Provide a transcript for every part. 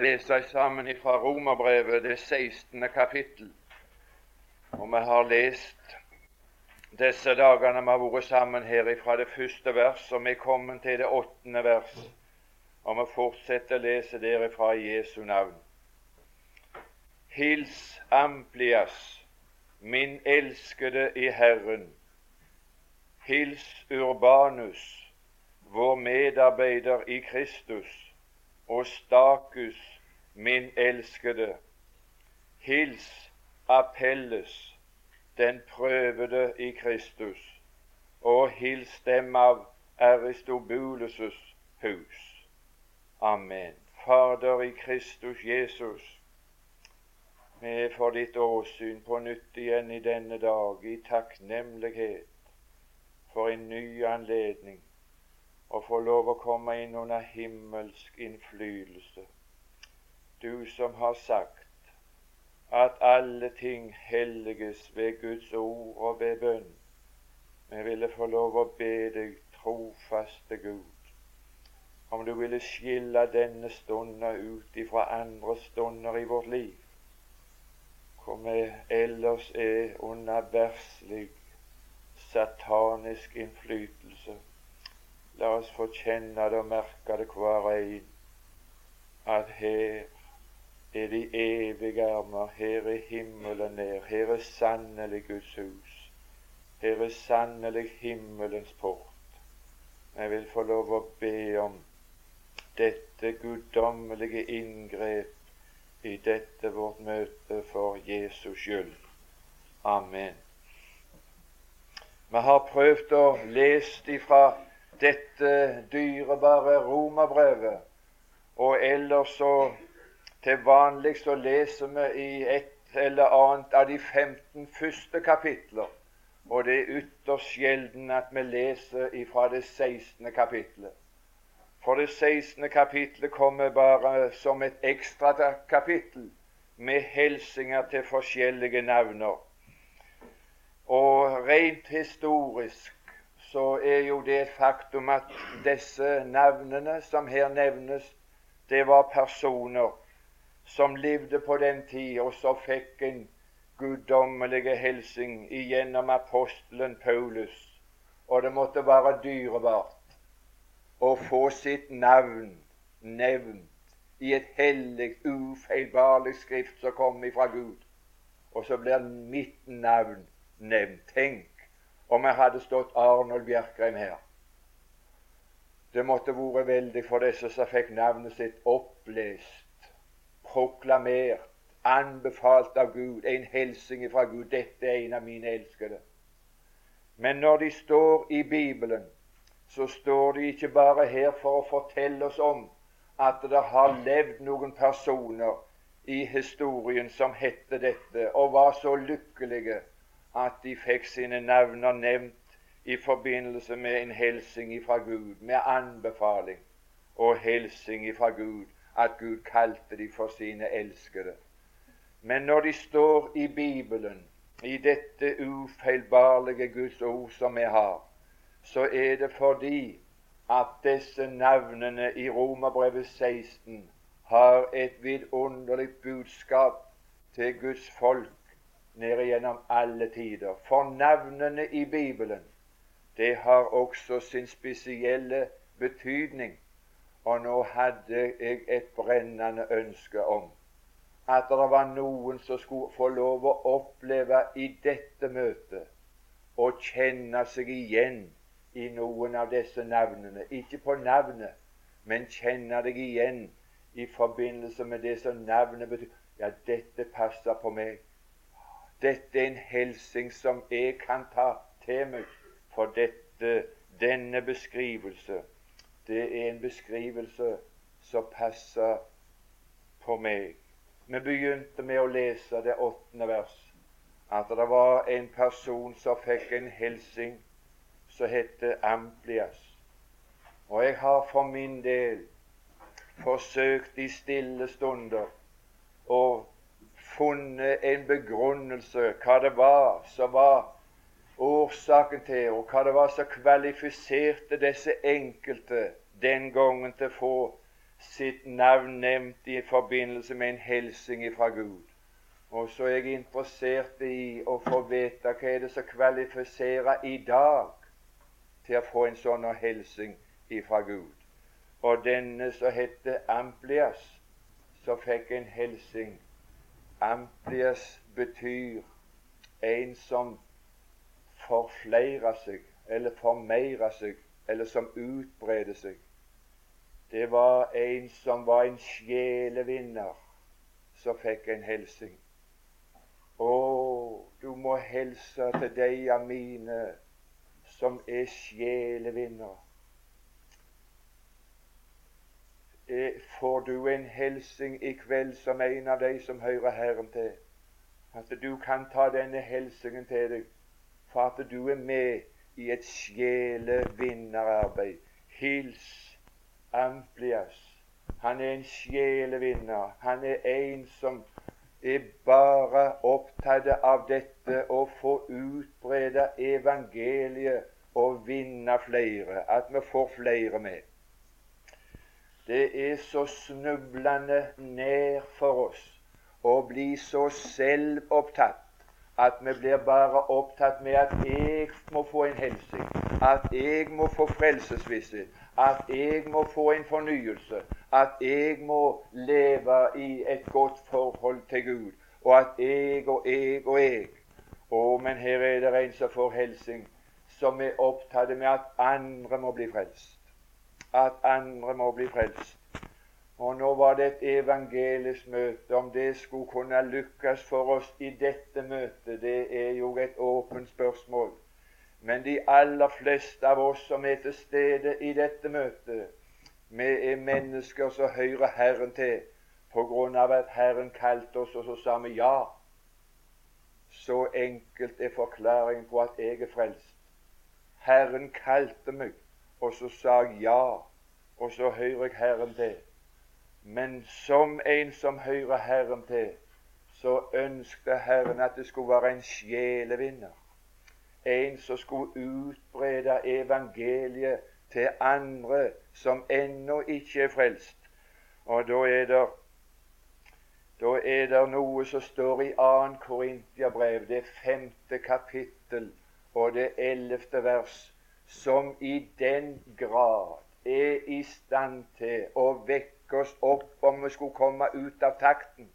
lese sammen fra Romerbrevet, det 16. kapittel. Og vi har lest disse dagene vi har vært sammen her fra det første vers, og vi er kommet til det åttende vers. Og vi fortsetter å lese derifra i Jesu navn. Hils Amplias, min elskede i Herren. Hils Urbanus, vår medarbeider i Kristus og Stakus, min elskede. Hils Apelles, den prøvede i Kristus, og hils dem av Aristobulus' hus. Amen. Fader i Kristus Jesus, vi for ditt åsyn på nytt igjen i denne dag, i takknemlighet for en ny anledning å få lov å komme inn under himmelsk innflytelse. Du som har sagt at alle ting helliges ved Guds ord og ved bønn. Vi ville få lov å be deg, trofaste Gud, om du ville skille denne stunden ut ifra andre stunder i vårt liv, hvor vi ellers er under verslig, satanisk innflytelse La oss få kjenne det og merke det hver en, at her er de evige armer, her er himmelen nær, her er sannelig Guds hus, her er sannelig himmelens port. Jeg vil få lov å be om dette guddommelige inngrep i dette vårt møte for Jesus skyld. Amen. Vi har prøvd å lese ifra dette dyrebare romerbrevet. Og ellers så til vanlig så leser vi i et eller annet av de 15 første kapitler. Og det er ytterst sjelden at vi leser ifra det 16. kapitlet. For det 16. kapitlet kommer bare som et ekstra kapittel med hilsener til forskjellige navner. Og rent historisk så er jo det et faktum at disse navnene som her nevnes, det var personer som levde på den tid, og så fikk en guddommelige hilsen igjennom apostelen Paulus. Og det måtte være dyrebart å få sitt navn nevnt i et hellig, ufeilbarlig skrift som kom ifra Gud. Og så blir mitt navn nevnt. Tenk om jeg hadde stått Arnold Bjerkreim her. Det måtte vært veldig for disse som fikk navnet sitt opplest, proklamert, anbefalt av Gud, en hilsen fra Gud. Dette er en av mine elskede. Men når de står i Bibelen, så står de ikke bare her for å fortelle oss om at det har levd noen personer i historien som hette dette, og var så lykkelige at de fikk sine navner nevnt i forbindelse med en hilsing fra Gud, med anbefaling og hilsing fra Gud, at Gud kalte de for sine elskede. Men når de står i Bibelen, i dette ufeilbarlige Guds ord som vi har, så er det fordi at disse navnene i Romerbrevet 16 har et vidunderlig budskap til Guds folk ned gjennom alle tider. For navnene i Bibelen, det har også sin spesielle betydning. Og nå hadde jeg et brennende ønske om at det var noen som skulle få lov å oppleve i dette møtet å kjenne seg igjen i noen av disse navnene. Ikke på navnet, men kjenne deg igjen i forbindelse med det som navnet betyr. Ja, dette passer på meg. Dette er en hilsen som jeg kan ta til meg, for dette, denne beskrivelse, det er en beskrivelse som passer på meg. Vi begynte med å lese det åttende vers, at det var en person som fikk en hilsen som het Amplias. Og jeg har for min del forsøkt i stille stunder å funnet en begrunnelse hva det var som var årsaken til, og hva det var som kvalifiserte disse enkelte den gangen til å få sitt navn nevnt i forbindelse med en hilsing fra Gud. Og så er jeg interessert i å få vite hva er det som kvalifiserer i dag til å få en sånn hilsing fra Gud. Og denne som heter Amplias, som fikk en hilsing Amplias betyr en som forfleirer seg, eller formeirer seg, eller som utbreder seg. Det var en som var en sjelevinner, som fikk en hilsing. Å, du må hilse til de av mine som er sjelevinnere. Får du en hilsing i kveld som en av de som hører Herren til, at du kan ta denne hilsingen til deg for at du er med i et sjelevinnerarbeid. Hils Amplias. Han er en sjelevinner. Han er en som er bare opptatt av dette å få utbrede evangeliet og vinne flere. At vi får flere med. Det er så snublende nær for oss å bli så selvopptatt at vi blir bare opptatt med at jeg må få en hilsen, at jeg må få frelsesvisshet, at jeg må få en fornyelse, at jeg må leve i et godt forhold til Gud, og at jeg og jeg og jeg Å, men her er det en som får hilsing, som er opptatt med at andre må bli frelst. At andre må bli frelst. Og nå var det et evangelisk møte. Om det skulle kunne lykkes for oss i dette møtet, det er jo et åpent spørsmål. Men de aller fleste av oss som er til stede i dette møtet, vi er mennesker som hører Herren til på grunn av at Herren kalte oss, og så sa vi ja. Så enkelt er forklaringen på at jeg er frelst. Herren kalte meg, og så sa jeg ja, og så hører jeg Herren til. Men som en som hører Herren til, så ønsket Herren at det skulle være en sjelevinner en som skulle utbrede evangeliet til andre som ennå ikke er frelst. Og da er det da er det noe som står i 2. Korintiabrev, det femte kapittel og det ellevte vers, som i den grad er i stand til å vekke oss opp om vi skulle komme ut av takten,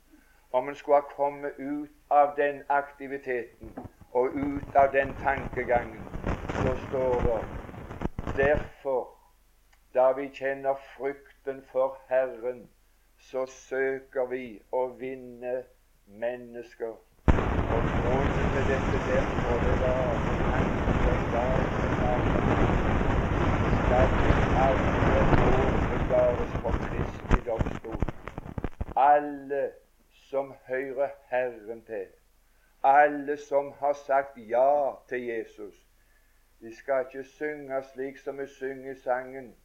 om vi skulle ha kommet ut av den aktiviteten og ut av den tankegangen så står det Derfor, da vi kjenner frykten for Herren, så søker vi å vinne mennesker. Og grunnen til dette derfor det var tanken åpenbares for Kristi domstol. Alle som hører Herren til alle som har sagt ja til Jesus. De skal ikke synge slik som vi synger sangen.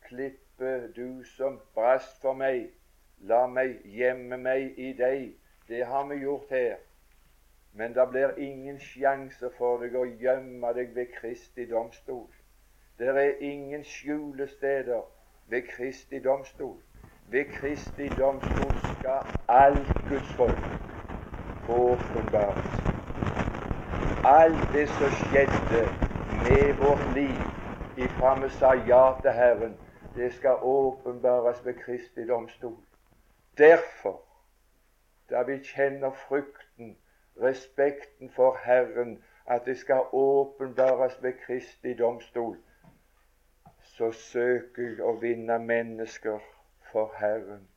Klippe du som brast for meg, la meg gjemme meg i deg. Det har vi gjort her. Men det blir ingen sjanse for deg å gjemme deg ved Kristi domstol. Det er ingen skjulesteder ved Kristi domstol. Ved Kristi domstol skal alt Guds folk få åpenbart. Alt det som skjedde med vårt liv ifra vi sa ja til Herren, det skal åpenbares ved Kristi domstol. Derfor, da vi kjenner frykten, respekten for Herren, at det skal åpenbares ved Kristi domstol, så søker jeg å vinne mennesker for Herren.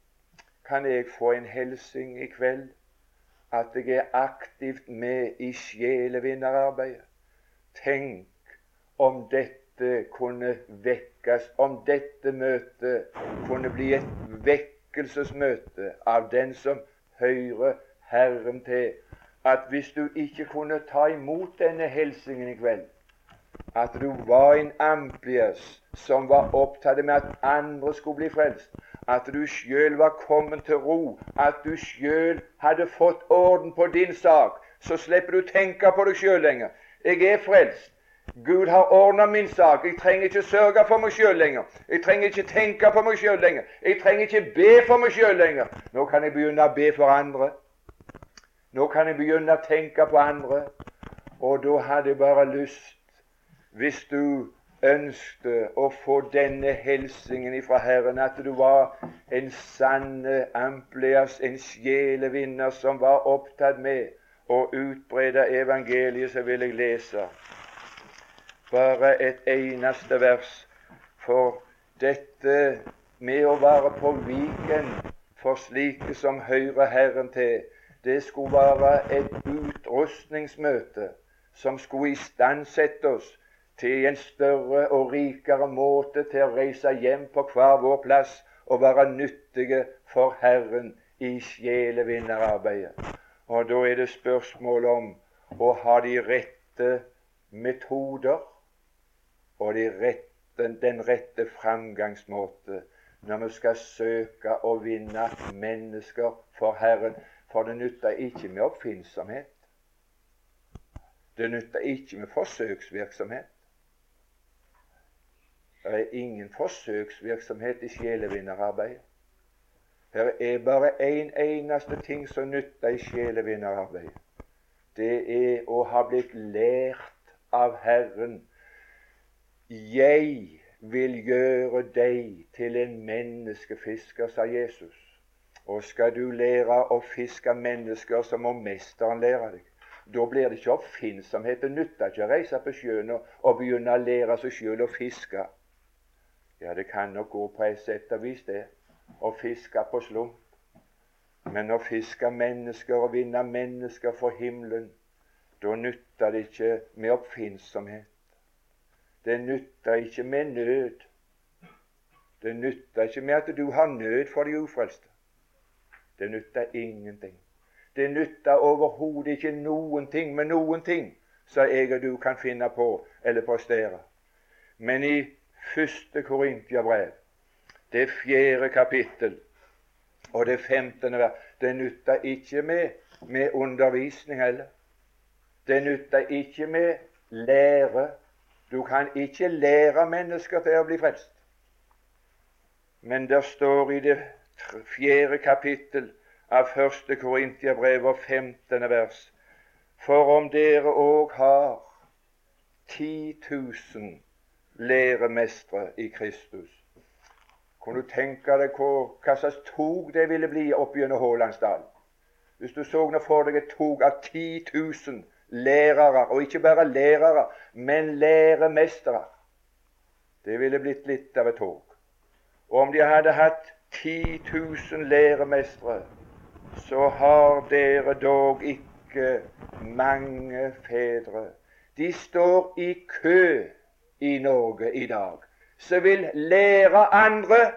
Kan jeg få en hilsing i kveld? at jeg er aktivt med i sjelevinnerarbeidet. Tenk om dette kunne vekkes, om dette møtet kunne bli et vekkelsesmøte av den som hører Herren til. At hvis du ikke kunne ta imot denne hilsingen i kveld, at du var en ambies som var opptatt med at andre skulle bli frelst, at du sjøl var kommet til ro, at du sjøl hadde fått orden på din sak, så slipper du tenke på deg sjøl lenger. Jeg er frelst. Gud har ordna min sak. Jeg trenger ikke sørge for meg sjøl lenger. Jeg trenger ikke tenke på meg sjøl lenger. Jeg trenger ikke be for meg sjøl lenger. Nå kan jeg begynne å be for andre. Nå kan jeg begynne å tenke på andre. Og da hadde jeg bare lyst, hvis du ønsket å få denne hilsingen ifra Herren, at du var en sann Ampleas, en sjelevinner som var opptatt med å utbrede evangeliet, så vil jeg lese bare et eneste vers. For dette med å være på Viken for slike som hører Herren til, det skulle være et utrustningsmøte som skulle istandsette oss til en større og rikere måte til å reise hjem på hver vår plass og være nyttige for Herren i sjelevinnerarbeidet. Og da er det spørsmål om å ha de rette metoder og de rette, den rette framgangsmåte når vi skal søke å vinne mennesker for Herren. For det nytter ikke med oppfinnsomhet. Det nytter ikke med forsøksvirksomhet. Det er ingen forsøksvirksomhet i sjelevinnerarbeid. Det er bare én en eneste ting som nytter i sjelevinnerarbeid. Det er å ha blitt lært av Herren. Jeg vil gjøre deg til en menneskefisker, sa Jesus. Og skal du lære å fiske mennesker, så må mesteren lære deg. Da blir det ikke oppfinnsomhet. Det nytter ikke å reise på sjøen og, og begynne å lære seg sjøl å fiske. Ja, det kan nok gå på et sett og vis, det, å fiske på slump. Men å fiske mennesker og vinne mennesker for himmelen, da nytter det ikke med oppfinnsomhet. Det nytter ikke med nød. Det nytter ikke med at du har nød for de ufrelste. Det nytter ingenting. Det nytter overhodet ikke noen ting med noen ting som jeg og du kan finne på eller prestere. Men i første Korintiabrev, det fjerde kapittel og det femtende vers. Det nytter ikke med, med undervisning heller. Det nytter ikke med lære. Du kan ikke lære mennesker til å bli frelst. Men det står i det fjerde kapittel av første Korintiabrev og femtende vers For om dere òg har 10 000 læremestere i Kristus. Kunne du tenke deg hva, hva slags tog det ville bli opp gjennom Hålandsdalen? Hvis du så nå for deg et tog av 10 000 lærere, og ikke bare lærere, men læremestere. Det ville blitt litt av et tog. Og om de hadde hatt 10 000 læremestere, så har dere dog ikke mange fedre. De står i kø i Norge i dag som vil lære andre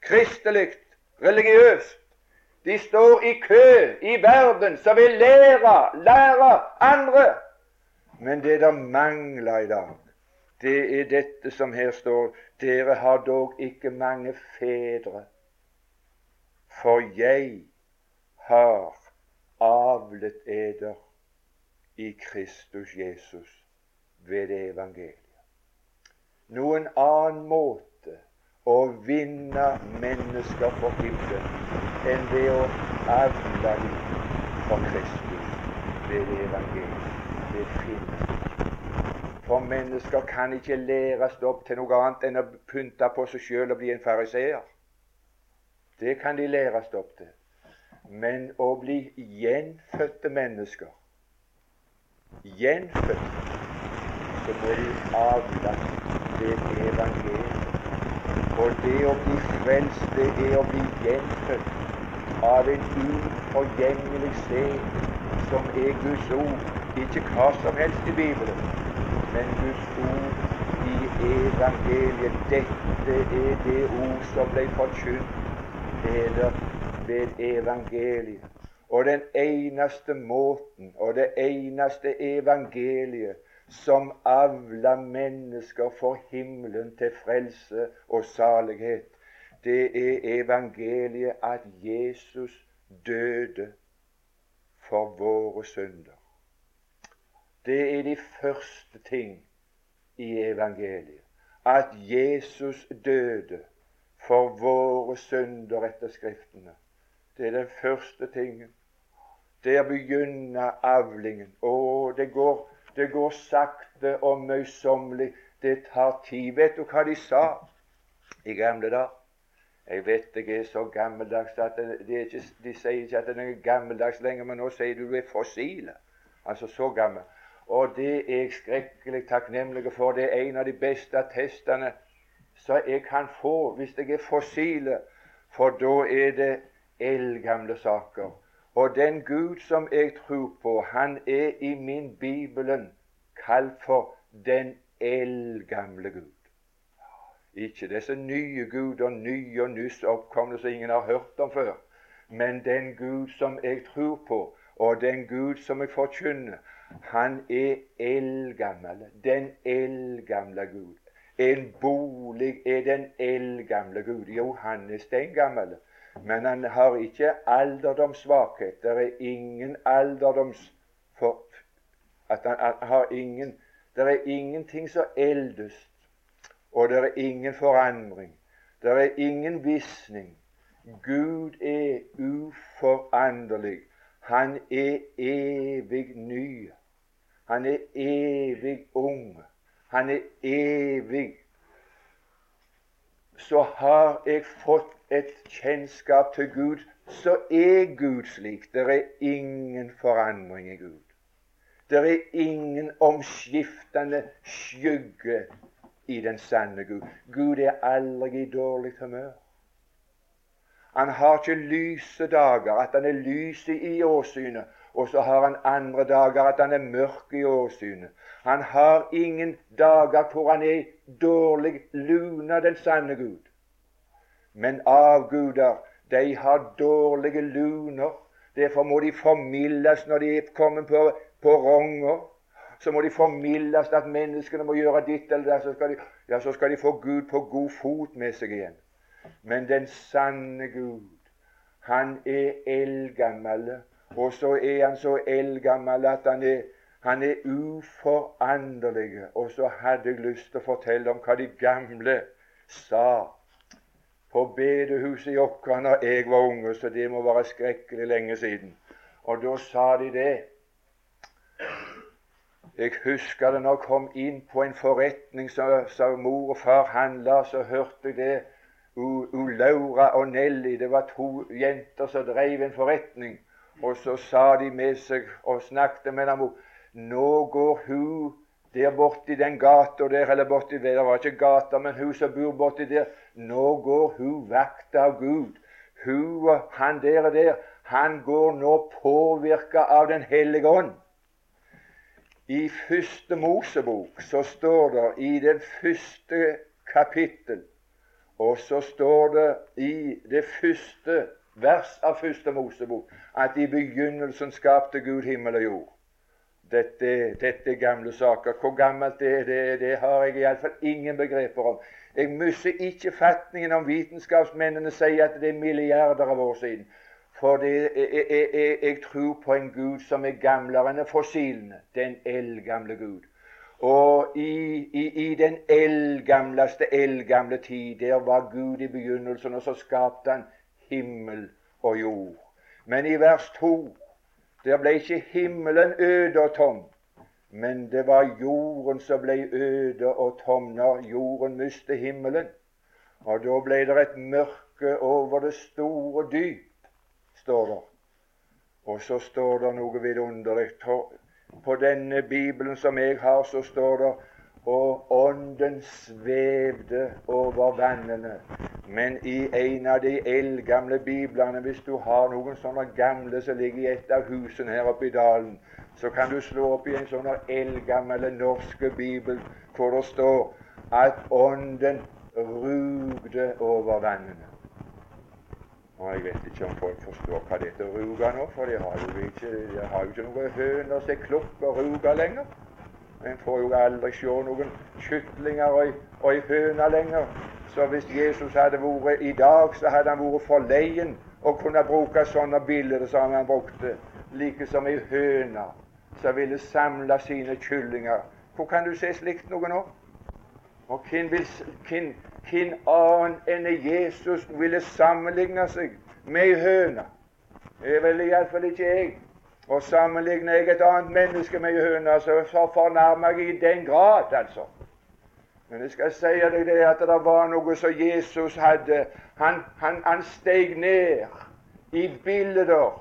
kristelig, religiøst. De står i kø i verden som vil lære, lære andre. Men det der mangler i dag, det er dette som her står Dere har dog ikke mange fedre, for jeg har avlet eder i Kristus Jesus ved evangeliet. Noen annen måte å vinne mennesker for himmelen enn ved å avle dem for Kristus ved evangeliet. Det finnes. For mennesker kan ikke læres opp til noe annet enn å pynte på seg sjøl og bli en fariseer. Det kan de læres opp til. Men å bli gjenfødte mennesker Gjenfødte så er de avlaste ved evangeliet. For det å bli frelst, det er å bli gjenfødt av en uforgjengelig sted som er Guds ord. Ikke hva som helst i Bibelen, men Guds ord i evangeliet. Dette er det ord som ble forkynt eller ved evangeliet. Og den eneste måten og det eneste evangeliet som avla mennesker for himmelen til frelse og salighet. Det er evangeliet at Jesus døde for våre synder. Det er de første ting i evangeliet. At Jesus døde for våre synder etter Skriftene. Det er den første tingen. Der begynner avlingen. Å, det går, det går sakte og møysommelig. Det tar tid. Vet du hva de sa i gamle dager? Jeg vet jeg er så gammeldags at det ikke, de sier ikke at den er gammeldags lenger, men nå sier du du er fossile. Altså så gammel. Og det er jeg skrekkelig takknemlig for. Det er en av de beste attestene som jeg kan få hvis jeg er fossile, for da er det eldgamle saker. Og den Gud som jeg tror på, han er i min Bibelen kalt for den eldgamle Gud. Ikke disse nye guder, nye og nyss oppkomne som ingen har hørt om før, men den Gud som jeg tror på, og den Gud som jeg forkynner, han er eldgammel. Den eldgamle Gud. En bolig er den eldgamle Gud. Jo, han er steingammel, men han har ikke alderdomssvakhet. Det er ingen alderdoms... For, at han, har ingen Det er ingenting som eldes og det er ingen forandring. Det er ingen visning. Gud er uforanderlig. Han er evig ny. Han er evig ung. Han er evig. Så har jeg fått et kjennskap til Gud, så er Gud slik. Det er ingen forandring i Gud. Det er ingen omskiftende skygge i den sanne Gud. Gud er aldri i dårlig humør. Han har ikke lyse dager, at han er lys i åsynet, og så har han andre dager at han er mørk i åsynet. Han har ingen dager hvor han er dårlig luna, den sanne Gud. Men avguder, de har dårlige luner. Derfor må de formildes når de er kommet på, på ronger så må de formildes at menneskene må gjøre ditt eller det, så skal de, ja, så skal de få Gud på god fot med seg igjen. Men den sanne Gud, han er eldgammel, og så er han så eldgammel at han er, han er uforanderlig. Og så hadde jeg lyst til å fortelle om hva de gamle sa på bedehuset i Åkra da jeg var unge, så det må være skrekkelig lenge siden. Og da sa de det jeg husker det når jeg kom inn på en forretning som mor og far handla, så hørte jeg det. U, U Laura og Nelly, det var to jenter som drev en forretning. Og så sa de med seg og snakket med dem Nå går hun der borti den gata der, eller borti det var ikke gata, men hun som bor borti der, nå går hun vakt av Gud. Hun og han der og der, han går nå påvirka av Den hellige ånd. I første Mosebok så står det i det første kapittel, og så står det i det første vers av første Mosebok at i begynnelsen skapte Gud himmel og jord. Dette, dette gamle saker. Hvor gammelt det er, det, det har jeg iallfall ingen begreper om. Jeg mister ikke fatningen om vitenskapsmennene sier at det er milliarder av år siden. For jeg, jeg, jeg, jeg, tror på en Gud som er gamlere enn fossilene. Den eldgamle Gud. Og i, i, i den eldgamleste eldgamle tid, der var Gud i begynnelsen, og så skapte han himmel og jord. Men i vers 2 der ble ikke himmelen øde og tom, men det var jorden som ble øde og tom når jorden mistet himmelen. Og da ble det et mørke over det store dyp står det. Og så står det noe vidunderlig. På denne Bibelen som jeg har, så står det og ånden svevde over vannene. Men i en av de eldgamle biblene, hvis du har noen sånne gamle som ligger i et av husene her oppe i dalen, så kan du slå opp i en sånn eldgammel norsk bibel hvor det står at ånden rugde over vannene. Og jeg vet ikke om folk forstår hva dette ruger nå, for de har jo ikke, de har jo ikke noen høner som klukker ruger lenger. En får jo aldri se noen kytlinger og, og ei høne lenger. Så hvis Jesus hadde vært i dag, så hadde han vært forleien å kunne bruke sånne bilder som han brukte, like som ei høne som ville samle sine kyllinger. Hvor kan du se slikt noe nå? Og hvem, vil, annen enn Jesus ville sammenligne seg med ei høne? Det vil iallfall ikke jeg. Og sammenligner jeg et annet menneske med ei høne, så, fornærmer jeg i den grad, altså. Men jeg skal si deg det at det var noe som Jesus hadde. Han, han, han steg ned i bilder,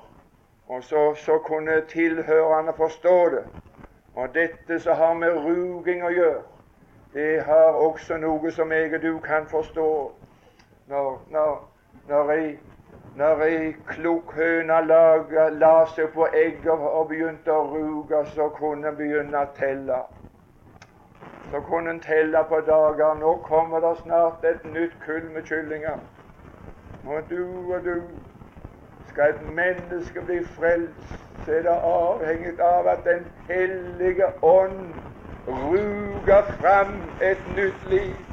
og så, så kunne tilhørende forstå det. Og dette som har med ruging å gjøre, det har også noe som jeg og du kan forstå. Når, når, når ei når ei klok høne la, la seg på egget og begynte å ruge, så kunne en begynne å telle. Så kunne en telle på dager. Nå kommer det snart et nytt kull med kyllinger. Og du og du skal et menneske bli frelst, så er det avhengig av at Den hellige ånd ruger fram et nytt liv.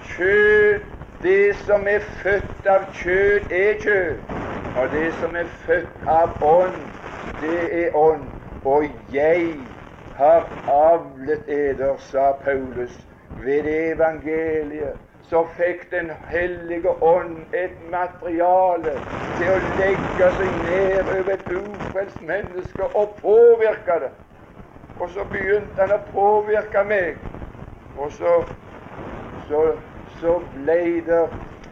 Kjøtt det som er født av kjød, er kjød. Og det som er født av ånd, det er ånd. Og jeg har avlet eder, sa Paulus, ved evangeliet. Så fikk Den hellige ånd et materiale til å legge seg ned over et ufrelst menneske og påvirke det. Og så begynte han å påvirke meg. Og så, så så ble det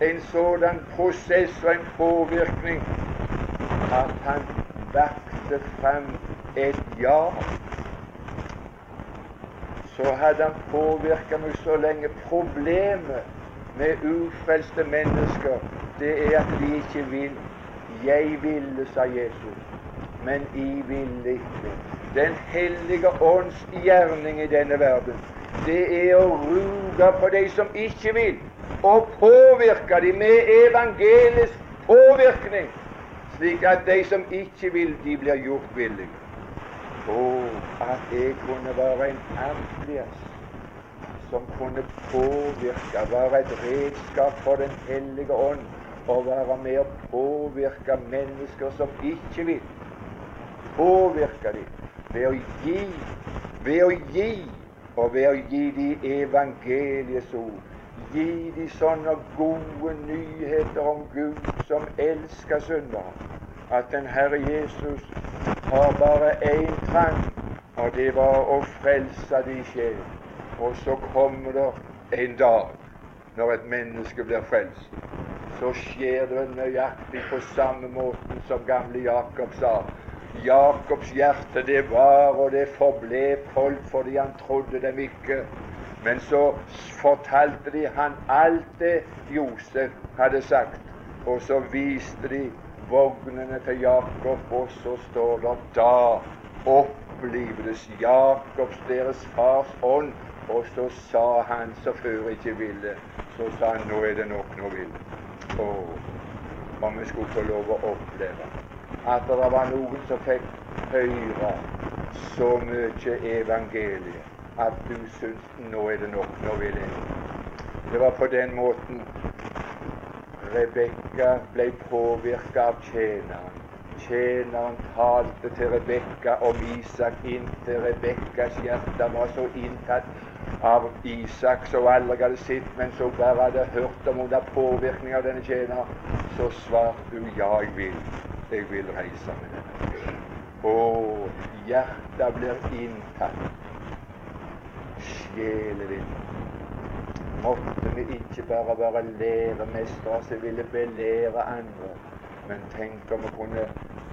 en sådan prosess og en påvirkning at han vakte fram et ja. Så hadde han påvirka meg så lenge. Problemet med ufrelste mennesker, det er at de ikke vil. Jeg ville, sa Jesus, men I ville ikke. Den hellige ånds gjerning i denne verden det er å ruge på de som ikke vil, og påvirke dem med evangelisk påvirkning, slik at de som ikke vil, de blir gjort villige. Og at jeg kunne være en Amplias som kunne påvirke, være et redskap for Den hellige ånd, og være med å påvirke mennesker som ikke vil. Påvirke dem ved å gi, ved å gi og ved å gi de evangeliets ord. Gi de sånne gode nyheter om Gud som elsker syndere. At den Herre Jesus har bare én trang, og det var å frelse de sjel. Og så kommer det en dag når et menneske blir frelst. Så skjer det nøyaktig på samme måten som gamle Jakob sa. Jakobs hjerte, det var og det forble folk fordi han trodde dem ikke. Men så fortalte de han alt det Josef hadde sagt, og så viste de vognene til Jakob, og så står det da opplivdes Jakobs, deres fars ånd, og så sa han som før ikke ville, så sa han nå er det nok, nå vil. Og om vi skulle få lov å oppleve at det var noen som fikk høre så mye evangeliet at du syns nå er det nok, nå vil jeg. Det var på den måten Rebekka ble påvirka av tjeneren. Tjeneren talte til Rebekka om Isak inntil Rebekkas hjerte var så inntatt av Isak som aldri hadde sett, men som bare hadde hørt om under påvirkning av denne tjeneren. Så svarte hun ja, jeg vil jeg vil reise med denne. Og hjertet blir inntatt. Sjelen din. Måtte vi ikke bare være læremestere som ville belære andre, men tenk om vi kunne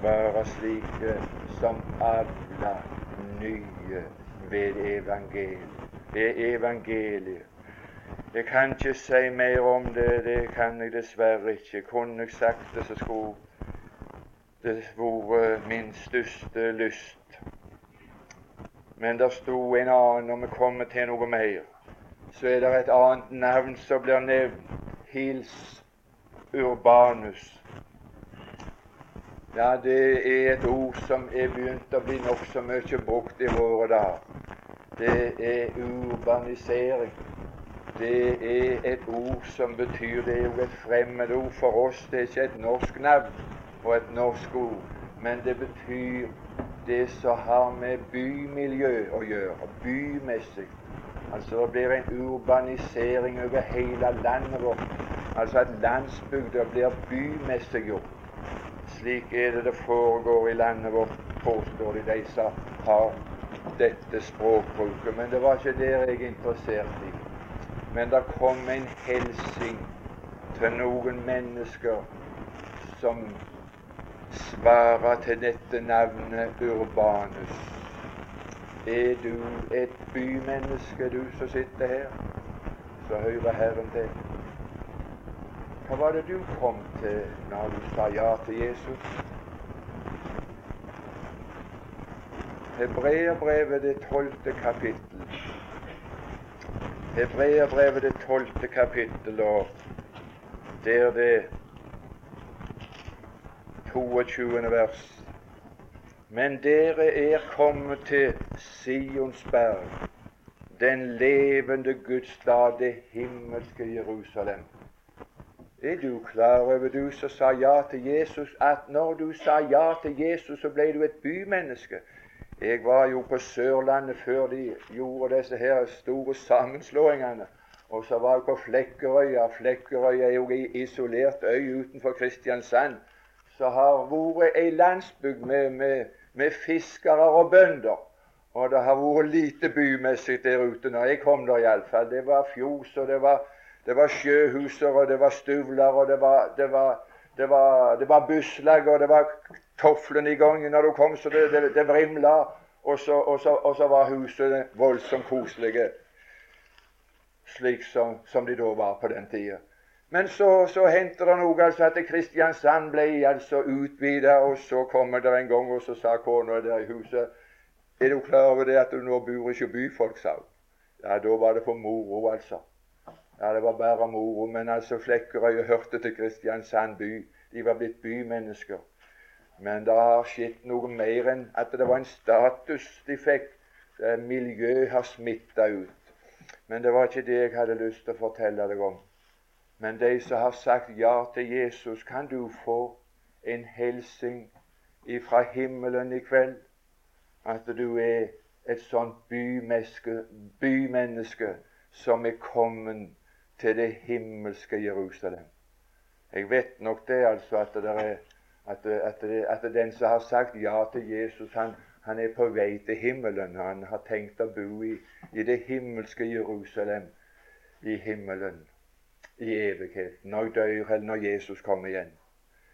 være slike som alle nye ved evangeliet. Evangeliet. Jeg kan ikke si mer om det, det kan jeg dessverre ikke. Kunne jeg sagt det, så skulle vært min største lyst. Men det sto en annen, når vi kommer til noe mer, så er det et annet navn som blir nevnt. Hils Urbanus. Ja, det er et ord som er begynt å bli nokså mye brukt i våre dager. Det er urbanisering. Det er et ord som betyr Det er jo et fremmedord for oss. Det er ikke et norsk navn og et norsk ord. men det betyr det som har med bymiljø å gjøre, bymessig. Altså det blir en urbanisering over hele landet vårt. Altså at landsbygda blir bymessiggjort. Slik er det det foregår i landet vårt, påstår de, de som har dette språkbruket. Men det var ikke det jeg er interessert i. Men det kom en hilsen til noen mennesker som svarer til dette navnet Urbanus. Er du et bymenneske, du som sitter her, så hører Herren til. Hva var det du kom til når du sa ja til Jesus? Hebreerbrevet det tolvte kapittel. Hebreerbrevet det tolvte kapittel, og der det 22. vers. Men dere er kommet til Sionsberg, den levende Guds stad, det himmelske Jerusalem. Er du klar over, du som sa ja til Jesus, at når du sa ja til Jesus, så ble du et bymenneske? Jeg var jo på Sørlandet før de gjorde disse her store sammenslåingene. Og så var jeg på Flekkerøya. Flekkerøya er jo ei isolert øy utenfor Kristiansand. Så har vært ei landsbygd med, med, med fiskere og bønder. Og det har vært lite bymessig der ute når jeg kom der iallfall. Det var fjos, og det var det var sjøhuser, og det var stuvler, og det var, det var, det var, det var busslag, og det var toflene i gang når du kom, så det, det, det vrimla. Og så, og, så, og så, var husene voldsomt koselige, slik som, som, de da var på den tida. Men så, så hendte det noe altså at Kristiansand ble altså utvida, og så kommer det en gang, og så sa kona der i huset Er du klar over det at du nå bor ikke byfolk, sa hun. Ja, da var det for moro, altså. Ja, det var bare moro. Men altså Flekkerøy hørte til Kristiansand by. De var blitt bymennesker. Men det har skjedd noe mer enn at det var en status de fikk. Miljøet har smitta ut. Men det var ikke det jeg hadde lyst til å fortelle deg om. Men de som har sagt ja til Jesus, kan du få en hilsen ifra himmelen i kveld. At du er et sånt bymenneske, bymenneske som er kommet til det himmelske Jerusalem. Jeg vet nok det, altså, at, det er, at, at, at den som har sagt ja til Jesus, han, han, er på vei til himmelen. Han har tenkt å bo i, i det himmelske Jerusalem, i himmelen, i evigheten, når jeg dør eller når Jesus kommer igjen.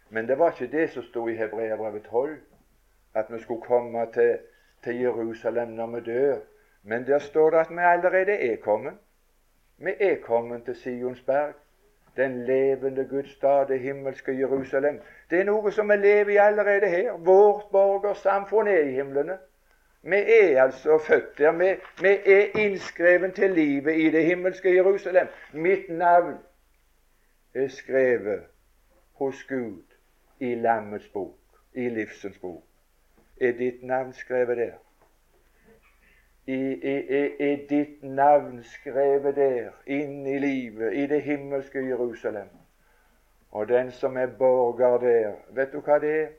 Men det var ikke det som sto i Hebreabrevet 12, at vi skulle komme til, til Jerusalem når vi dør. Men der står det at vi allerede er kommet. Vi er kommet til Sionsberg, den levende Guds stad, det himmelske Jerusalem. Det er noe som vi lever i allerede her. Vårt borgersamfunn er i himlene. Vi er altså født der. Vi, vi er innskreven til livet i det himmelske Jerusalem. Mitt navn er skrevet hos Gud i Lammets bok, i livsens bok. Er ditt navn skrevet der? er ditt navn skrevet der, inn i livet, i det himmelske Jerusalem. Og den som er borger der, vet du hva det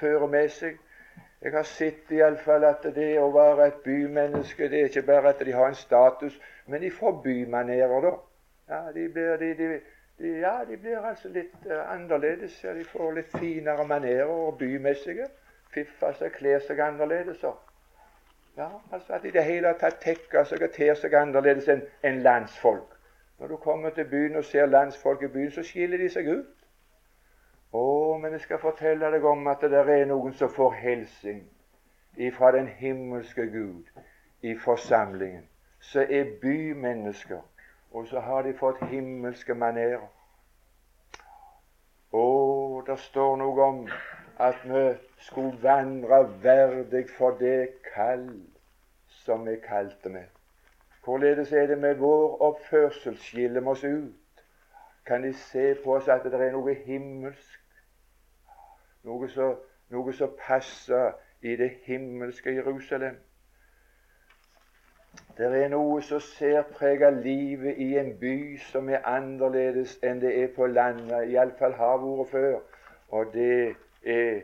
fører med seg? Jeg har sett iallfall at det å være et bymenneske, det er ikke bare at de har en status, men de får bymanerer, da. Ja, de blir, de, de, de, ja, de blir altså litt uh, annerledes. Ja, de får litt finere manerer og bymessige. Fiffer seg, kler seg annerledes. Og. Ja, altså At i det hele tatt tekker seg og ter seg annerledes enn en landsfolk. Når du kommer til byen og ser landsfolk i byen, så skiller de seg ut. Å, men jeg skal fortelle deg om at det er noen som får hilsing ifra den himmelske Gud i forsamlingen. Så er bymennesker, og så har de fått himmelske manerer. Å, det står noe om at vi skulle vandre verdig for det kall som vi kalte med. Hvorledes er det med vår oppførsel? Skiller vi oss ut? Kan de se på oss at det er noe himmelsk? Noe som passer i det himmelske Jerusalem? Det er noe som særpreger livet i en by som er annerledes enn det er på landet, iallfall har vært før. Og det er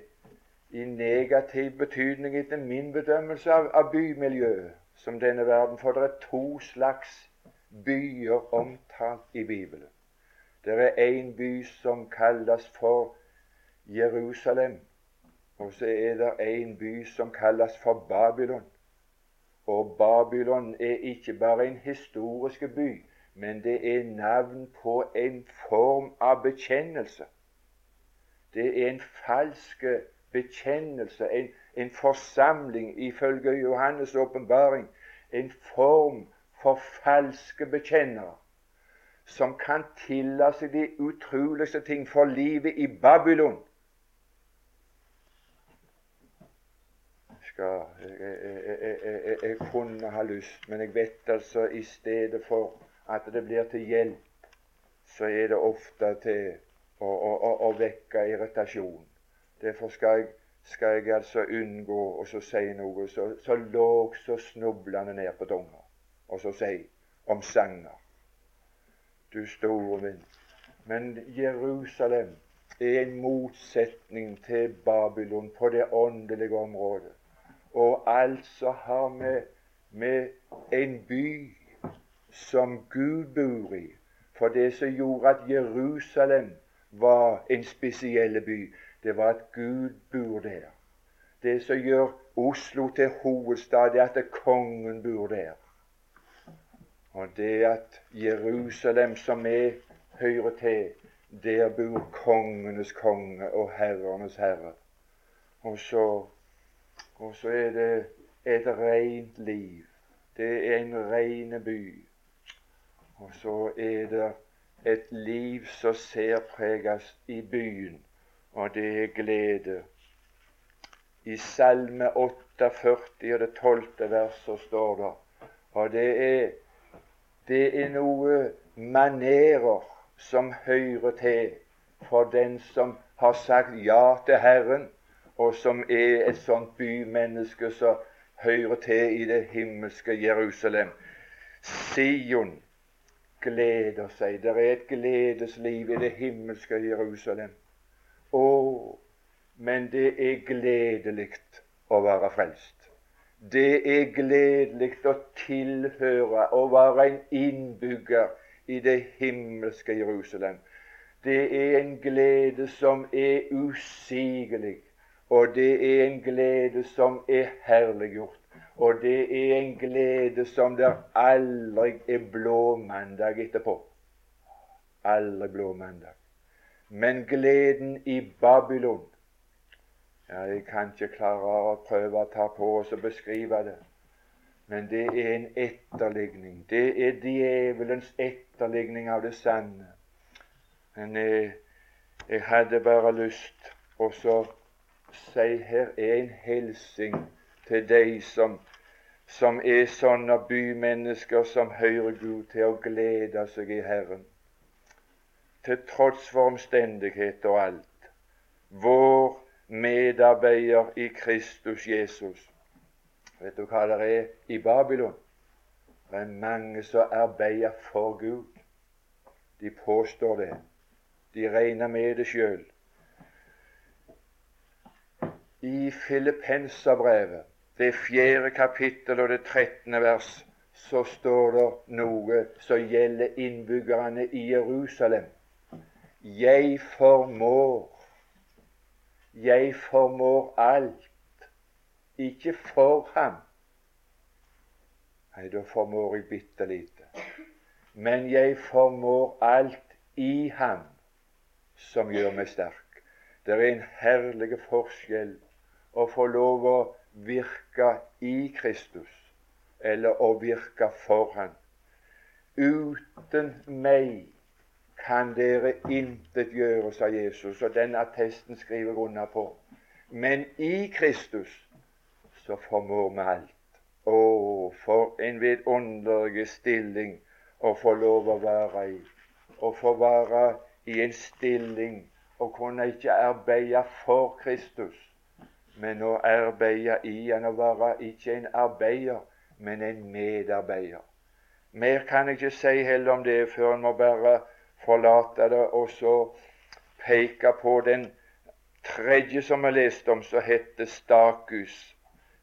i negativ betydning etter min bedømmelse av, av bymiljøet som denne verden. For det er to slags byer omtalt i Bibelen. Det er en by som kalles for Jerusalem, og så er det en by som kalles for Babylon. Og Babylon er ikke bare en historisk by, men det er navn på en form av bekjennelse. Det er en falsk bekjennelse, en, en forsamling ifølge Johannes' åpenbaring. En form for falske bekjennere som kan tilla seg de utroligste ting for livet i Babylon. Skal, jeg, jeg, jeg, kunne ha lyst, men jeg vet altså i stedet for at det blir til hjelp, så er det ofte til å, å, å, å vekke irritasjon. Derfor skal jeg, skal jeg altså unngå å si noe så, så lågt så snublende ned på tunga, og så si om sanger. Du store min. Men Jerusalem er en motsetning til Babylon på det åndelige området. Og altså har vi med en by som Gud bor i. For det som gjorde at Jerusalem var en spesiell by, det var at Gud bor der. Det som gjør Oslo til hovedstad, det er at kongen bor der. Og det at Jerusalem, som vi hører til, der bor kongenes konge og herrenes herre. Og så, og så er det et rent liv. Det er en ren by. Og så er det et liv som særpreges i byen, og det er glede. I Salme 48 og det tolvte verset står det, og det er, det er noe manerer som hører til for den som har sagt ja til Herren, og som er et sånt bymenneske som hører til i det himmelske Jerusalem. Sion gleder seg. Det er et gledesliv i det himmelske Jerusalem. Å, men det er gledelig å være frelst. Det er gledelig å tilhøre og være en innbygger i det himmelske Jerusalem. Det er en glede som er usigelig, og det er en glede som er herliggjort. Og det er en glede som der aldri er blå mandag etterpå. Aldri blå mandag. Men gleden i Babylon ja, Jeg kan ikke klare å prøve å ta på oss og beskrive det. Men det er en etterligning. Det er djevelens etterligning av det sanne. Men jeg, jeg hadde bare lyst å si her er en hilsing til de som, som er sånne bymennesker som hører Gud til å glede seg i Herren. Til tross for omstendighet og alt. Vår medarbeider i Kristus Jesus. Vet du hva det er i Babylon? Det er mange som arbeider for Gud. De påstår det. De regner med det sjøl. I Filippenserbrevet det fjerde kapittel og det trettende vers, så står det noe som gjelder innbyggerne i Jerusalem. Jeg formår Jeg formår alt. Ikke for ham. Nei, da formår jeg bitte lite. Men jeg formår alt i ham som gjør meg sterk. Det er en herlig forskjell å få lov å virke i Kristus eller å virke for Han. Uten meg kan dere intet gjøre, sa Jesus, og den attesten skriver jeg under på. Men i Kristus så formår vi alt. Å, for en vidunderlig stilling å få lov å være i. Å få være i en stilling og kunne ikke arbeide for Kristus, men å arbeide i han, å være ikke en arbeider, men en medarbeider. Mer kan jeg ikke si heller om det før en må bare forlate det og så peke på den tredje som jeg leste om, som heter Stakus,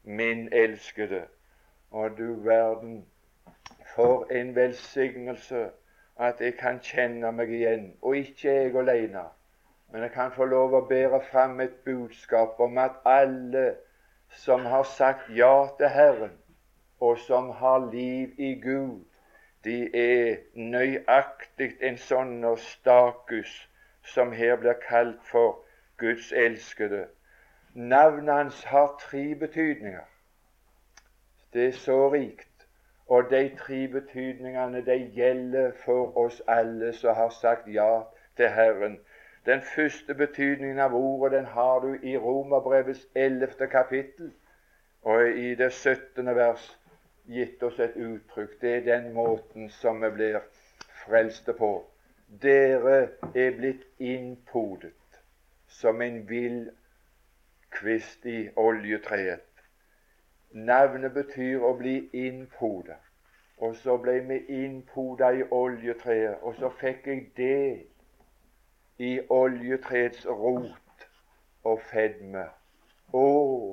min elskede. Og du verden, for en velsignelse at jeg kan kjenne meg igjen, og ikke jeg alene. Men jeg kan få lov å bære fram et budskap om at alle som har sagt ja til Herren, og som har liv i Gud, de er nøyaktig en sånn stakus som her blir kalt for Guds elskede. Navnet hans har tre betydninger. Det er så rikt. Og de tre betydningene de gjelder for oss alle som har sagt ja til Herren. Den første betydningen av ordet den har du i Romerbrevets 11. kapittel og i det 17. vers gitt oss et uttrykk. Det er den måten som vi blir frelste på. Dere er blitt innpodet som en vill kvist i oljetreet. Navnet betyr å bli innpodet. Og så ble vi innpoda i oljetreet, og så fikk jeg del i oljetreets rot og fedme. Å,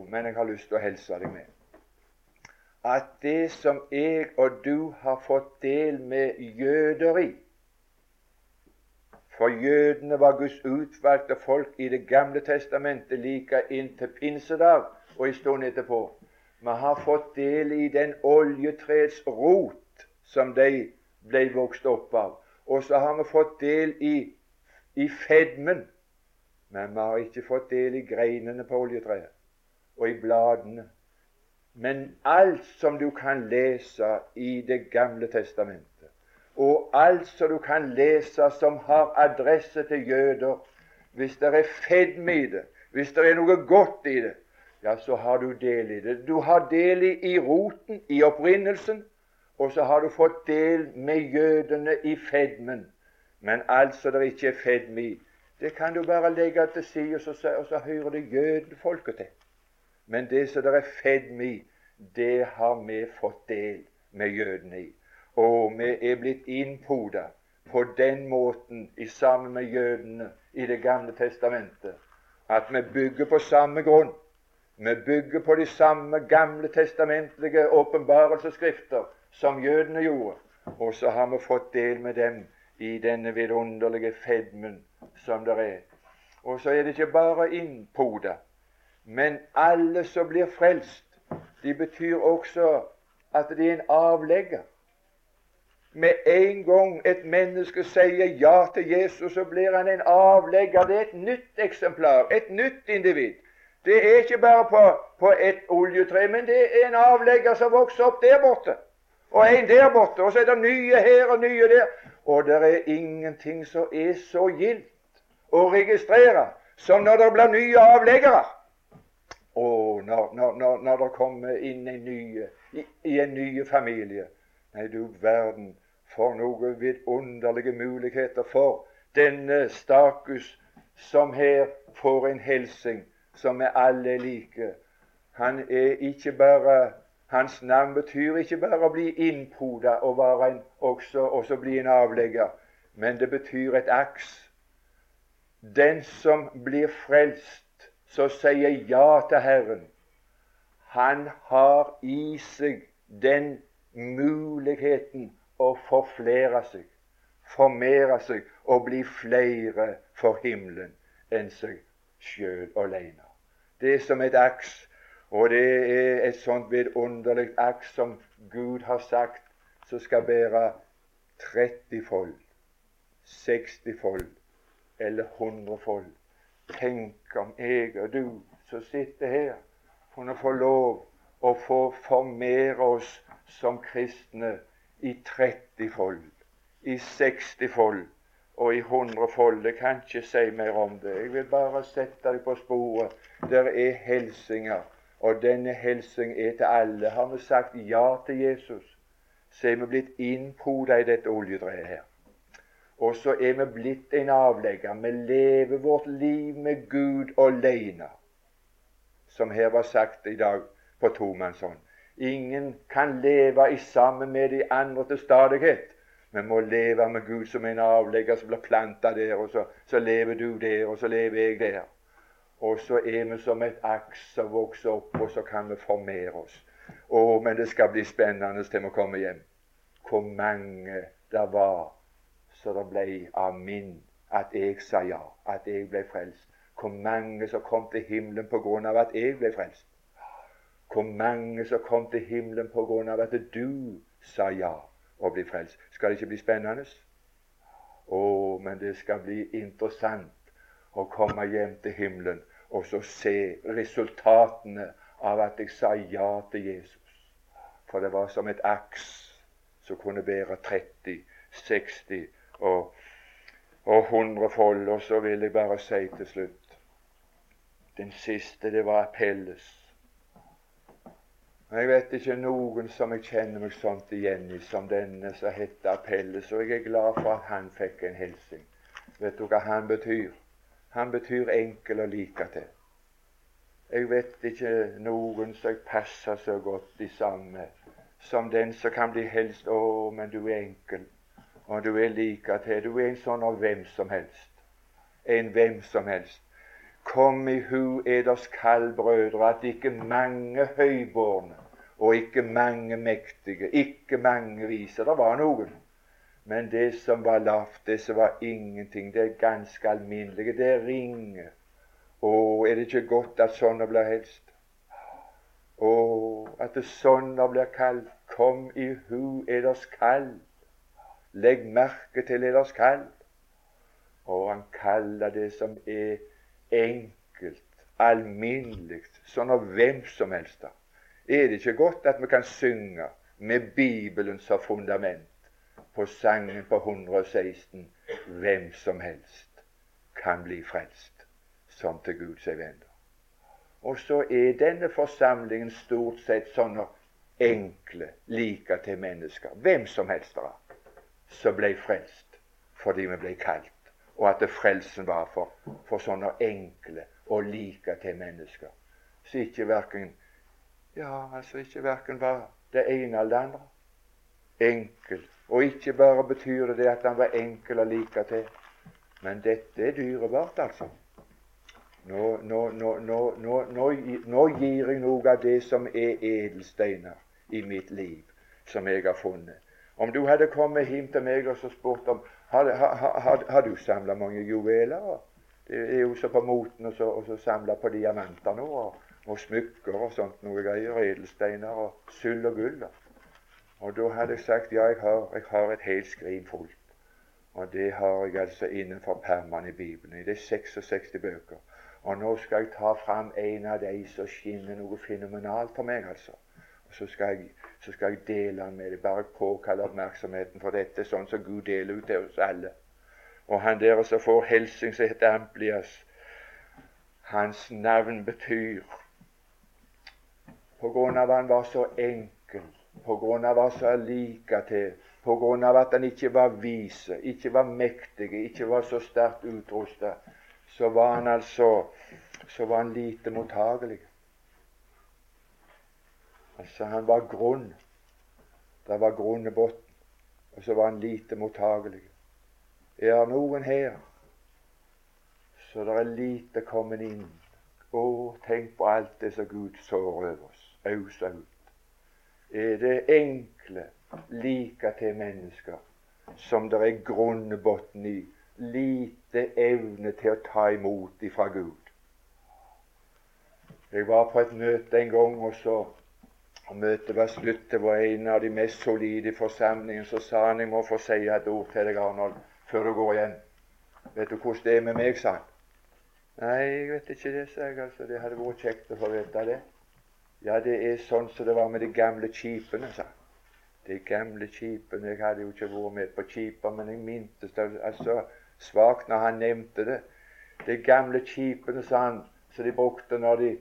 men jeg har lyst til å hilse deg med at det som jeg og du har fått del med jøder i For jødene var Guds utvalgte folk i Det gamle testamentet like inntil pinsedag og en stund etterpå. Vi har fått del i den oljetrets rot som de ble vokst opp av. Og så har vi fått del i, i fedmen. Men vi har ikke fått del i greinene på oljetreet og i bladene men alt som du kan lese i Det gamle testamentet, og alt som du kan lese som har adresse til jøder, hvis det er fedme i det, hvis det er noe godt i det, ja, så har du del i det. Du har del i, i roten, i opprinnelsen, og så har du fått del med jødene i fedmen. Men alt som det ikke er fedme i, det kan du bare legge til side, og så, så hører det jødefolket til. Men det som det er fedme i, det har vi fått del med jødene i. Og vi er blitt innpoda på den måten i sammen med jødene i Det gamle testamentet at vi bygger på samme grunn. Vi bygger på de samme gamle testamentlige åpenbarelsesskrifter som jødene gjorde. Og så har vi fått del med dem i denne vidunderlige fedmen som det er. Og så er det ikke bare innpoda, men alle som blir frelst, de betyr også at de er en avlegger. Med en gang et menneske sier ja til Jesus, så blir han en avlegger. Det er et nytt eksemplar, et nytt individ. Det er ikke bare på, på et oljetre, men det er en avlegger som vokser opp der borte. Og en der borte. Og så er det nye her og nye der. Og det er ingenting som er så gildt å registrere som når det blir nye avleggere. Og når, når, når, når det kommer inn en ny, i, i, en ny familie Nei, du verden, for noen vidunderlige muligheter for denne stakus som her får en hilsing som er alle like. Han er ikke bare Hans navn betyr ikke bare å bli innpoda og en, også, også bli en avlegger, men det betyr et aks. Den som blir frelst som sier ja til Herren, han har i seg den muligheten å forflere seg, formere seg og bli flere for himmelen enn seg sjøl alene. Det er som et aks, og det er et sånt vidunderlig akt som Gud har sagt som skal bære 30 fold, 60 fold eller 100 fold. Tenk om jeg og du som sitter her, kunne få lov å få formere oss som kristne i 30-fold, i 60-fold og i 100-fold. Jeg kan ikke si mer om det. Jeg vil bare sette deg på sporet. Der er helsinger, og denne helsing er til alle. Har vi sagt ja til Jesus, så er vi blitt innpoda i dette oljetreet her. Og så er vi blitt en avlegger. Vi lever vårt liv med Gud alene, som her var sagt i dag på tomannshånd. Ingen kan leve i sammen med de andre til stadighet. Vi må leve med Gud som en avlegger som blir planta der, og så, så, lever du der, og så lever jeg der. Og så er vi som et aks som vokser opp, og så kan vi formere oss. Å, men det skal bli spennende til vi kommer hjem. Hvor mange det var så det ble av min at jeg sa ja, at jeg ble frelst. Hvor mange som kom til himmelen av at jeg ble frelst. Hvor mange som kom til himmelen av at du sa ja og ble frelst. Skal det ikke bli spennende? Å, men det skal bli interessant å komme hjem til himmelen og så se resultatene av at jeg sa ja til Jesus. For det var som et aks som kunne bære 30, 60 og, og 100 fold. Og så vil jeg bare si til slutt Den siste, det var Appelles. Jeg vet ikke noen som jeg kjenner meg sånt igjen i som denne som heter Appelles. og jeg er glad for at han fikk en hilsen. Vet du hva han betyr? Han betyr enkel å like. Jeg vet ikke noen som passer så godt i samme som den som kan bli helst. Å, men du er enkel, og du er like. Du er en sånn av hvem som helst. En hvem som helst. Kom i hu eders kall, brødre, at ikke mange høybårne og ikke mange mektige, ikke mange vise. Det var noen. Men det som var lavt, det som var ingenting, det er ganske alminnelige. Det er ringe. Å, er det ikke godt at sånne blir helst? Å, at det sånne blir kalt. Kom i hu eders kall. Legg merke til eders kall. Og han kaller det som er enkelt, alminnelig, sånn av hvem som helst. Er det ikke godt at vi kan synge med Bibelen som fundament på sangen på 116 Hvem som helst kan bli frelst som til Gud seg vender. Og så er denne forsamlingen stort sett sånne enkle, like til mennesker. Hvem som helst da, som ble frelst fordi vi ble kalt og at frelsen var for, for sånne enkle og like til mennesker. Så ikke verken ja, altså ikke verken var det ene eller det andre. Enkel. Og ikke bare betyr det at han var enkel å like til, men dette er dyrebart, altså. Nå, nå, nå, nå, gir jeg noe av det som er edelsteiner i mitt liv, som jeg har funnet. Om du hadde kommet hjem til meg og så spurt om har, har, har, har du samla mange juveler? Det er jo så på moten å samle på diamanter nå, og, og, smykker og sånt noe greier. Edelsteiner og sølv og gull. Og da hadde jeg sagt ja, jeg har, jeg har et helt skrin fullt. Og det har jeg altså innenfor permene i Bibelen. Det er 66 bøker. Og nå skal jeg ta fram en av de som skinner noe fenomenalt for meg, altså. Og så skal jeg så skal jeg dele den med deg. Bare påkalle oppmerksomheten for dette, sånn som Gud deler ut til oss alle. Og han der som får hilsing, som heter Amplias, hans navn betyr På grunn av han var så enkel, på grunn av han var så like til, på at han ikke var vise, ikke var mektig, ikke var så sterkt utrusta, så var han altså så var han lite mottagelig. Altså, han var grunn. Det var grunn i bunnen. Og så var han lite mottagelig. Er noen her så det er lite kommet inn? Å, tenk på alt det som Gud sår over oss. Ausa ut. Er det enkle, like til mennesker som det er grunnbunn i? Lite evne til å ta imot ifra Gud. Jeg var på et møte en gang, og så og møtet var slutt. Det var en av de mest solide i forsamlingen. Så sa han jeg må få si et ord til deg, Arnold, før du går igjen. Vet du hvordan det er med meg, sa han. Nei, jeg vet ikke det, sa jeg. altså. Det hadde vært kjekt å få vite det. Ja, det er sånn som det var med de gamle skipene, sa han. De gamle skipene Jeg hadde jo ikke vært med på skipet, men jeg mintes det altså svakt når han nevnte det. De gamle skipene, sa han, som de brukte når de,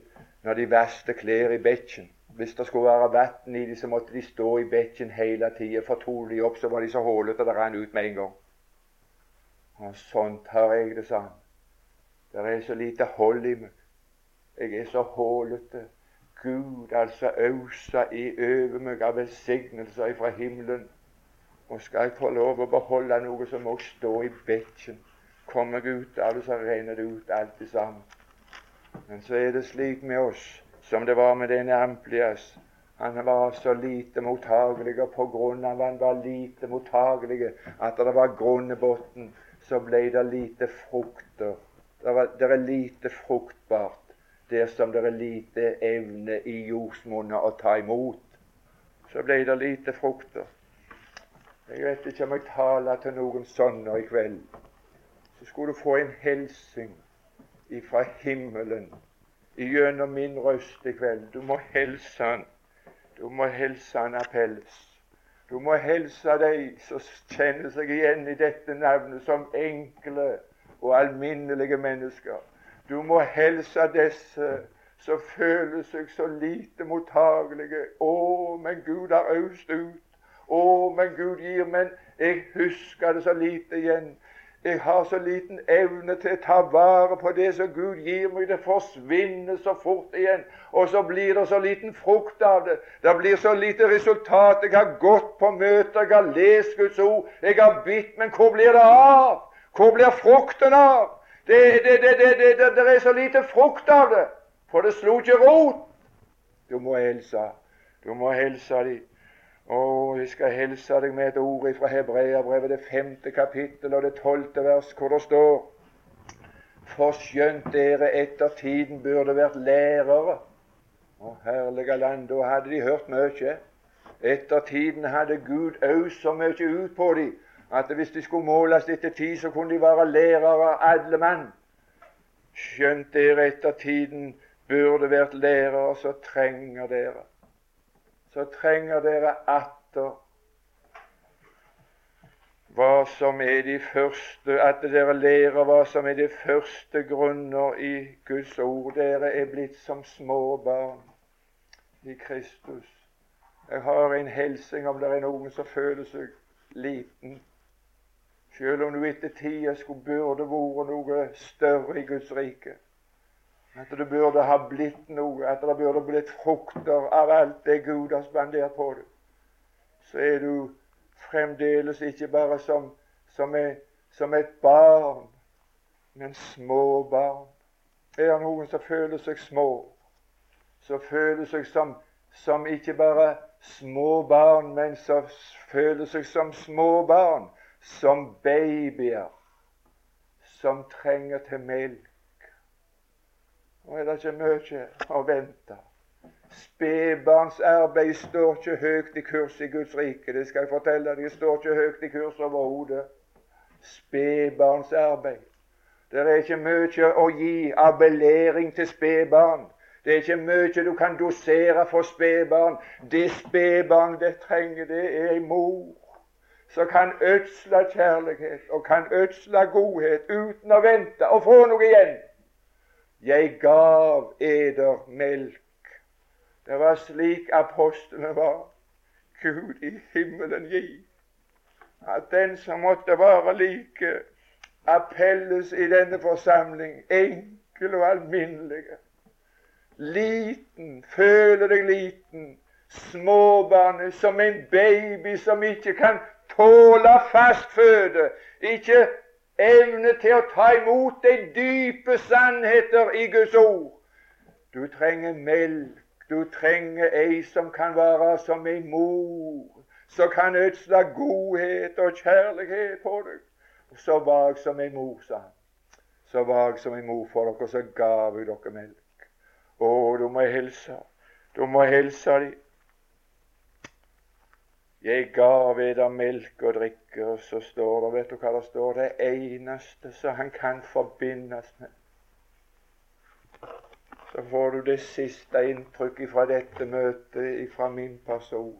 når de vaste klær i bekken. Hvis det skulle være vann i dem, så måtte de stå i bekken hele tida. Fortok de opp, så var de så hålete det rant ut med en gang. Og sånt har jeg det, sa han. Det er så lite hold i meg. Jeg er så hålete. Gud altså ausa i over meg av velsignelser fra himmelen. Og skal jeg få lov å beholde noe, så må stå i bekken. Kommer jeg ut av det, så renner det ut alt det samme. Men så er det slik med oss som det var med denne Amplias. Han var så lite mottagelig, og på grunn av han var lite mottagelig, at det var grunn så ble det lite frukter. Det, var, det er lite fruktbart dersom det er lite evne i jordsmonnet å ta imot. Så ble det lite frukter. Jeg vet ikke om jeg taler til noen sånne i kveld. Så skulle du få en hilsen ifra himmelen gjennom min røst i kveld. Du må hilse han. Du må hilse han appells. Du må hilse de som kjenner seg igjen i dette navnet som enkle og alminnelige mennesker. Du må hilse disse som føler seg så lite mottagelige. Å, men Gud har øst ut. Å, men Gud gir. Men jeg husker det så lite igjen. Jeg har så liten evne til å ta vare på det som Gud gir meg. Det forsvinner så fort igjen. Og så blir det så liten frukt av det. Det blir så lite resultat. Jeg har gått på møter, jeg har lest Guds ord, jeg har bitt. Men hvor blir det av? Hvor blir frukten av? Det, det, det, det er så lite frukt av det. For det slo ikke rot. Du må hilse. Du må hilse dem. Å, jeg skal hilse deg med et ord fra Hebreabrevet, det femte kapittel og det tolvte vers, hvor det står For skjønt dere etter tiden burde vært lærere Å, herlige land, da hadde de hørt mye. Etter tiden hadde Gud øst så mye ut på dem at hvis de skulle måles etter tid, så kunne de være lærere, alle mann. Skjønt dere etter tiden burde vært lærere, så trenger dere så trenger dere atter hva som er de første At dere lærer hva som er de første grunner i Guds ord. Dere er blitt som små barn i Kristus. Jeg har en hilsen om det er noen som føler seg liten. Selv om du etter tida skulle burde vært noe større i Guds rike. At det burde ha blitt noe, at det burde blitt frukter av alt det Gud har spandert på deg. Så er du fremdeles ikke bare som, som, er, som et barn, men små barn. Er det noen som føler seg små, som føler seg som, som ikke bare små barn, men som føler seg som små barn, som babyer som trenger til melk nå er det ikke mye å vente. Spedbarnsarbeid står ikke høyt i kurs i Guds rike. Det skal jeg fortelle deg. Det står ikke høyt i kurs overhodet. Spedbarnsarbeid. Det er ikke mye å gi abellering til spedbarn. Det er ikke mye du kan dosere for spedbarn. Det spedbarn det trenger, det er ei mor som kan ødsle kjærlighet og kan ødsle godhet uten å vente og få noe igjen. Jeg gav eder melk. Det var slik apostlene var. Gud i himmelen gi at den som måtte være like appelles i denne forsamling, enkel og alminnelig, liten, føler deg liten, småbarnet som en baby som ikke kan tåle fast føde, ikke evne til å ta imot de dype sannheter i Guds ord. Du trenger melk. Du trenger ei som kan være som ei mor, som kan ødsle godhet og kjærlighet på deg. Så vag som ei mor, sa han. Så vag som ei mor for dere, så gav vi dere melk. Å, du må hilse. Du må hilse dem. Jeg gav eder melk og drikke, og så står det Vet du hva det står? Det eneste som han kan forbindes med. Så får du det siste inntrykket fra dette møtet, fra min person.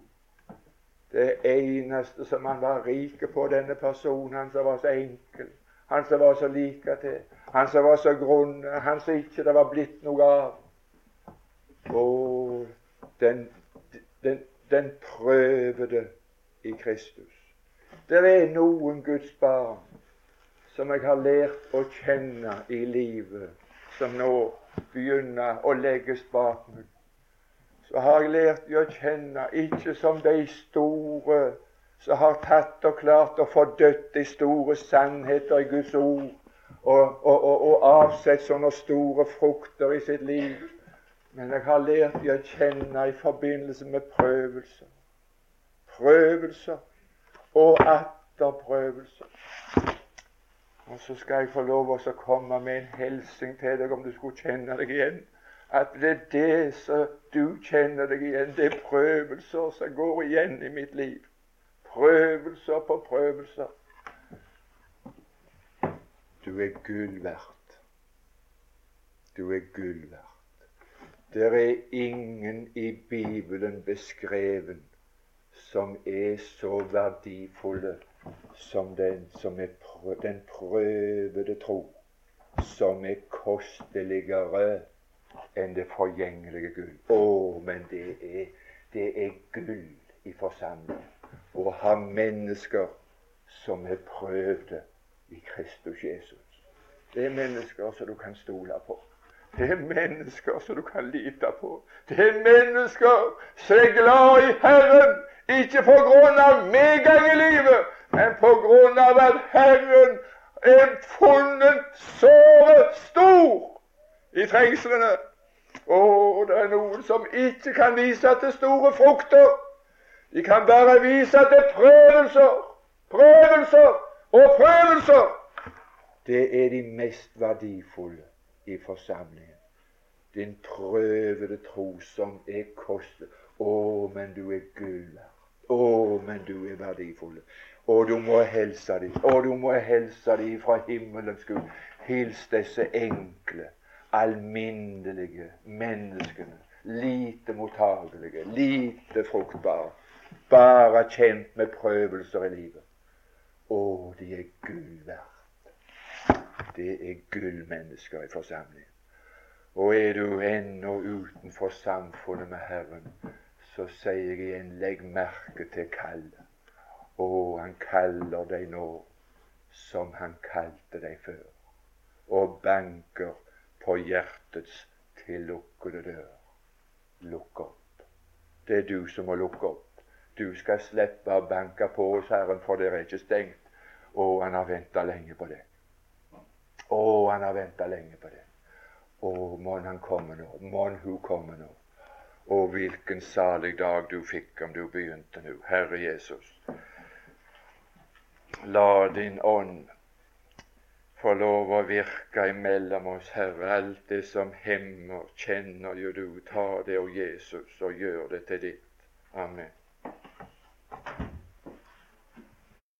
Det eneste som han var rik på, denne personen, han som var så enkel, han som var så like til, han som var så grunn, han som ikke det var blitt noe av. Og den, den, den prøvede i Kristus. Det er noen Guds barn som jeg har lært å kjenne i livet, som nå begynner å legges bak meg. Så har jeg lært å kjenne, ikke som de store som har tatt og klart å få dødt de store sannheter i Guds ord, og, og, og, og avsett sånne store frukter i sitt liv. Men jeg har lært de å kjenne i forbindelse med prøvelser. Prøvelser og atter prøvelser. Og så skal jeg få lov å komme med en hilsen til deg, om du skulle kjenne deg igjen. At det er det som du kjenner deg igjen. Det er prøvelser som går igjen i mitt liv. Prøvelser på prøvelser. Du er gull verdt. Du er gull verdt. Det er ingen i Bibelen beskreven som er så verdifulle som den som er prø den prøvede tro, som er kosteligere enn det forgjengelige gull. Å, men det er, det er gull i forsamling å ha mennesker som er prøvde i Kristus Jesus. Det er mennesker som du kan stole på. Det er mennesker som du kan lite på. Det er mennesker som er glad i Herren, ikke på grunn av medgang i livet, men på grunn av at Herren er funnet såre stor i trengslene. Og det er noen som ikke kan vise til store frukter. De kan bare vise til prøvelser, prøvelser og prøvelser. Det er de mest verdifulle i forsamlingen. Din prøvede tro som er kostet. Å, men du er gull Å, men du er verdifull. Og du må helse dem. Og du må helse dem fra himmelens Gud. Hils disse enkle, alminnelige menneskene. Lite mottagelige, lite fruktbare. Bare kjent med prøvelser i livet. Å, de er gull verdt. Det er gullmennesker i forsamlingen. Og er du ennå utenfor samfunnet med Herren, så sier jeg igjen legg merke til kallet. Å, han kaller deg nå som han kalte deg før, og banker på hjertets tillukkede dør. Lukk opp. Det er du som må lukke opp. Du skal slippe å banke på hos Herren, for det er ikke stengt. Å, han har venta lenge på det. Å, han har venta lenge på det. Å, mon han komme nå. Mon hun komme nå. Å, hvilken salig dag du fikk om du begynte nå, Herre Jesus. La din ånd få lov å virke imellom oss, Herre. Alt det som hemmer, kjenner jo du. Ta det, og Jesus, og gjør det til ditt. Amen.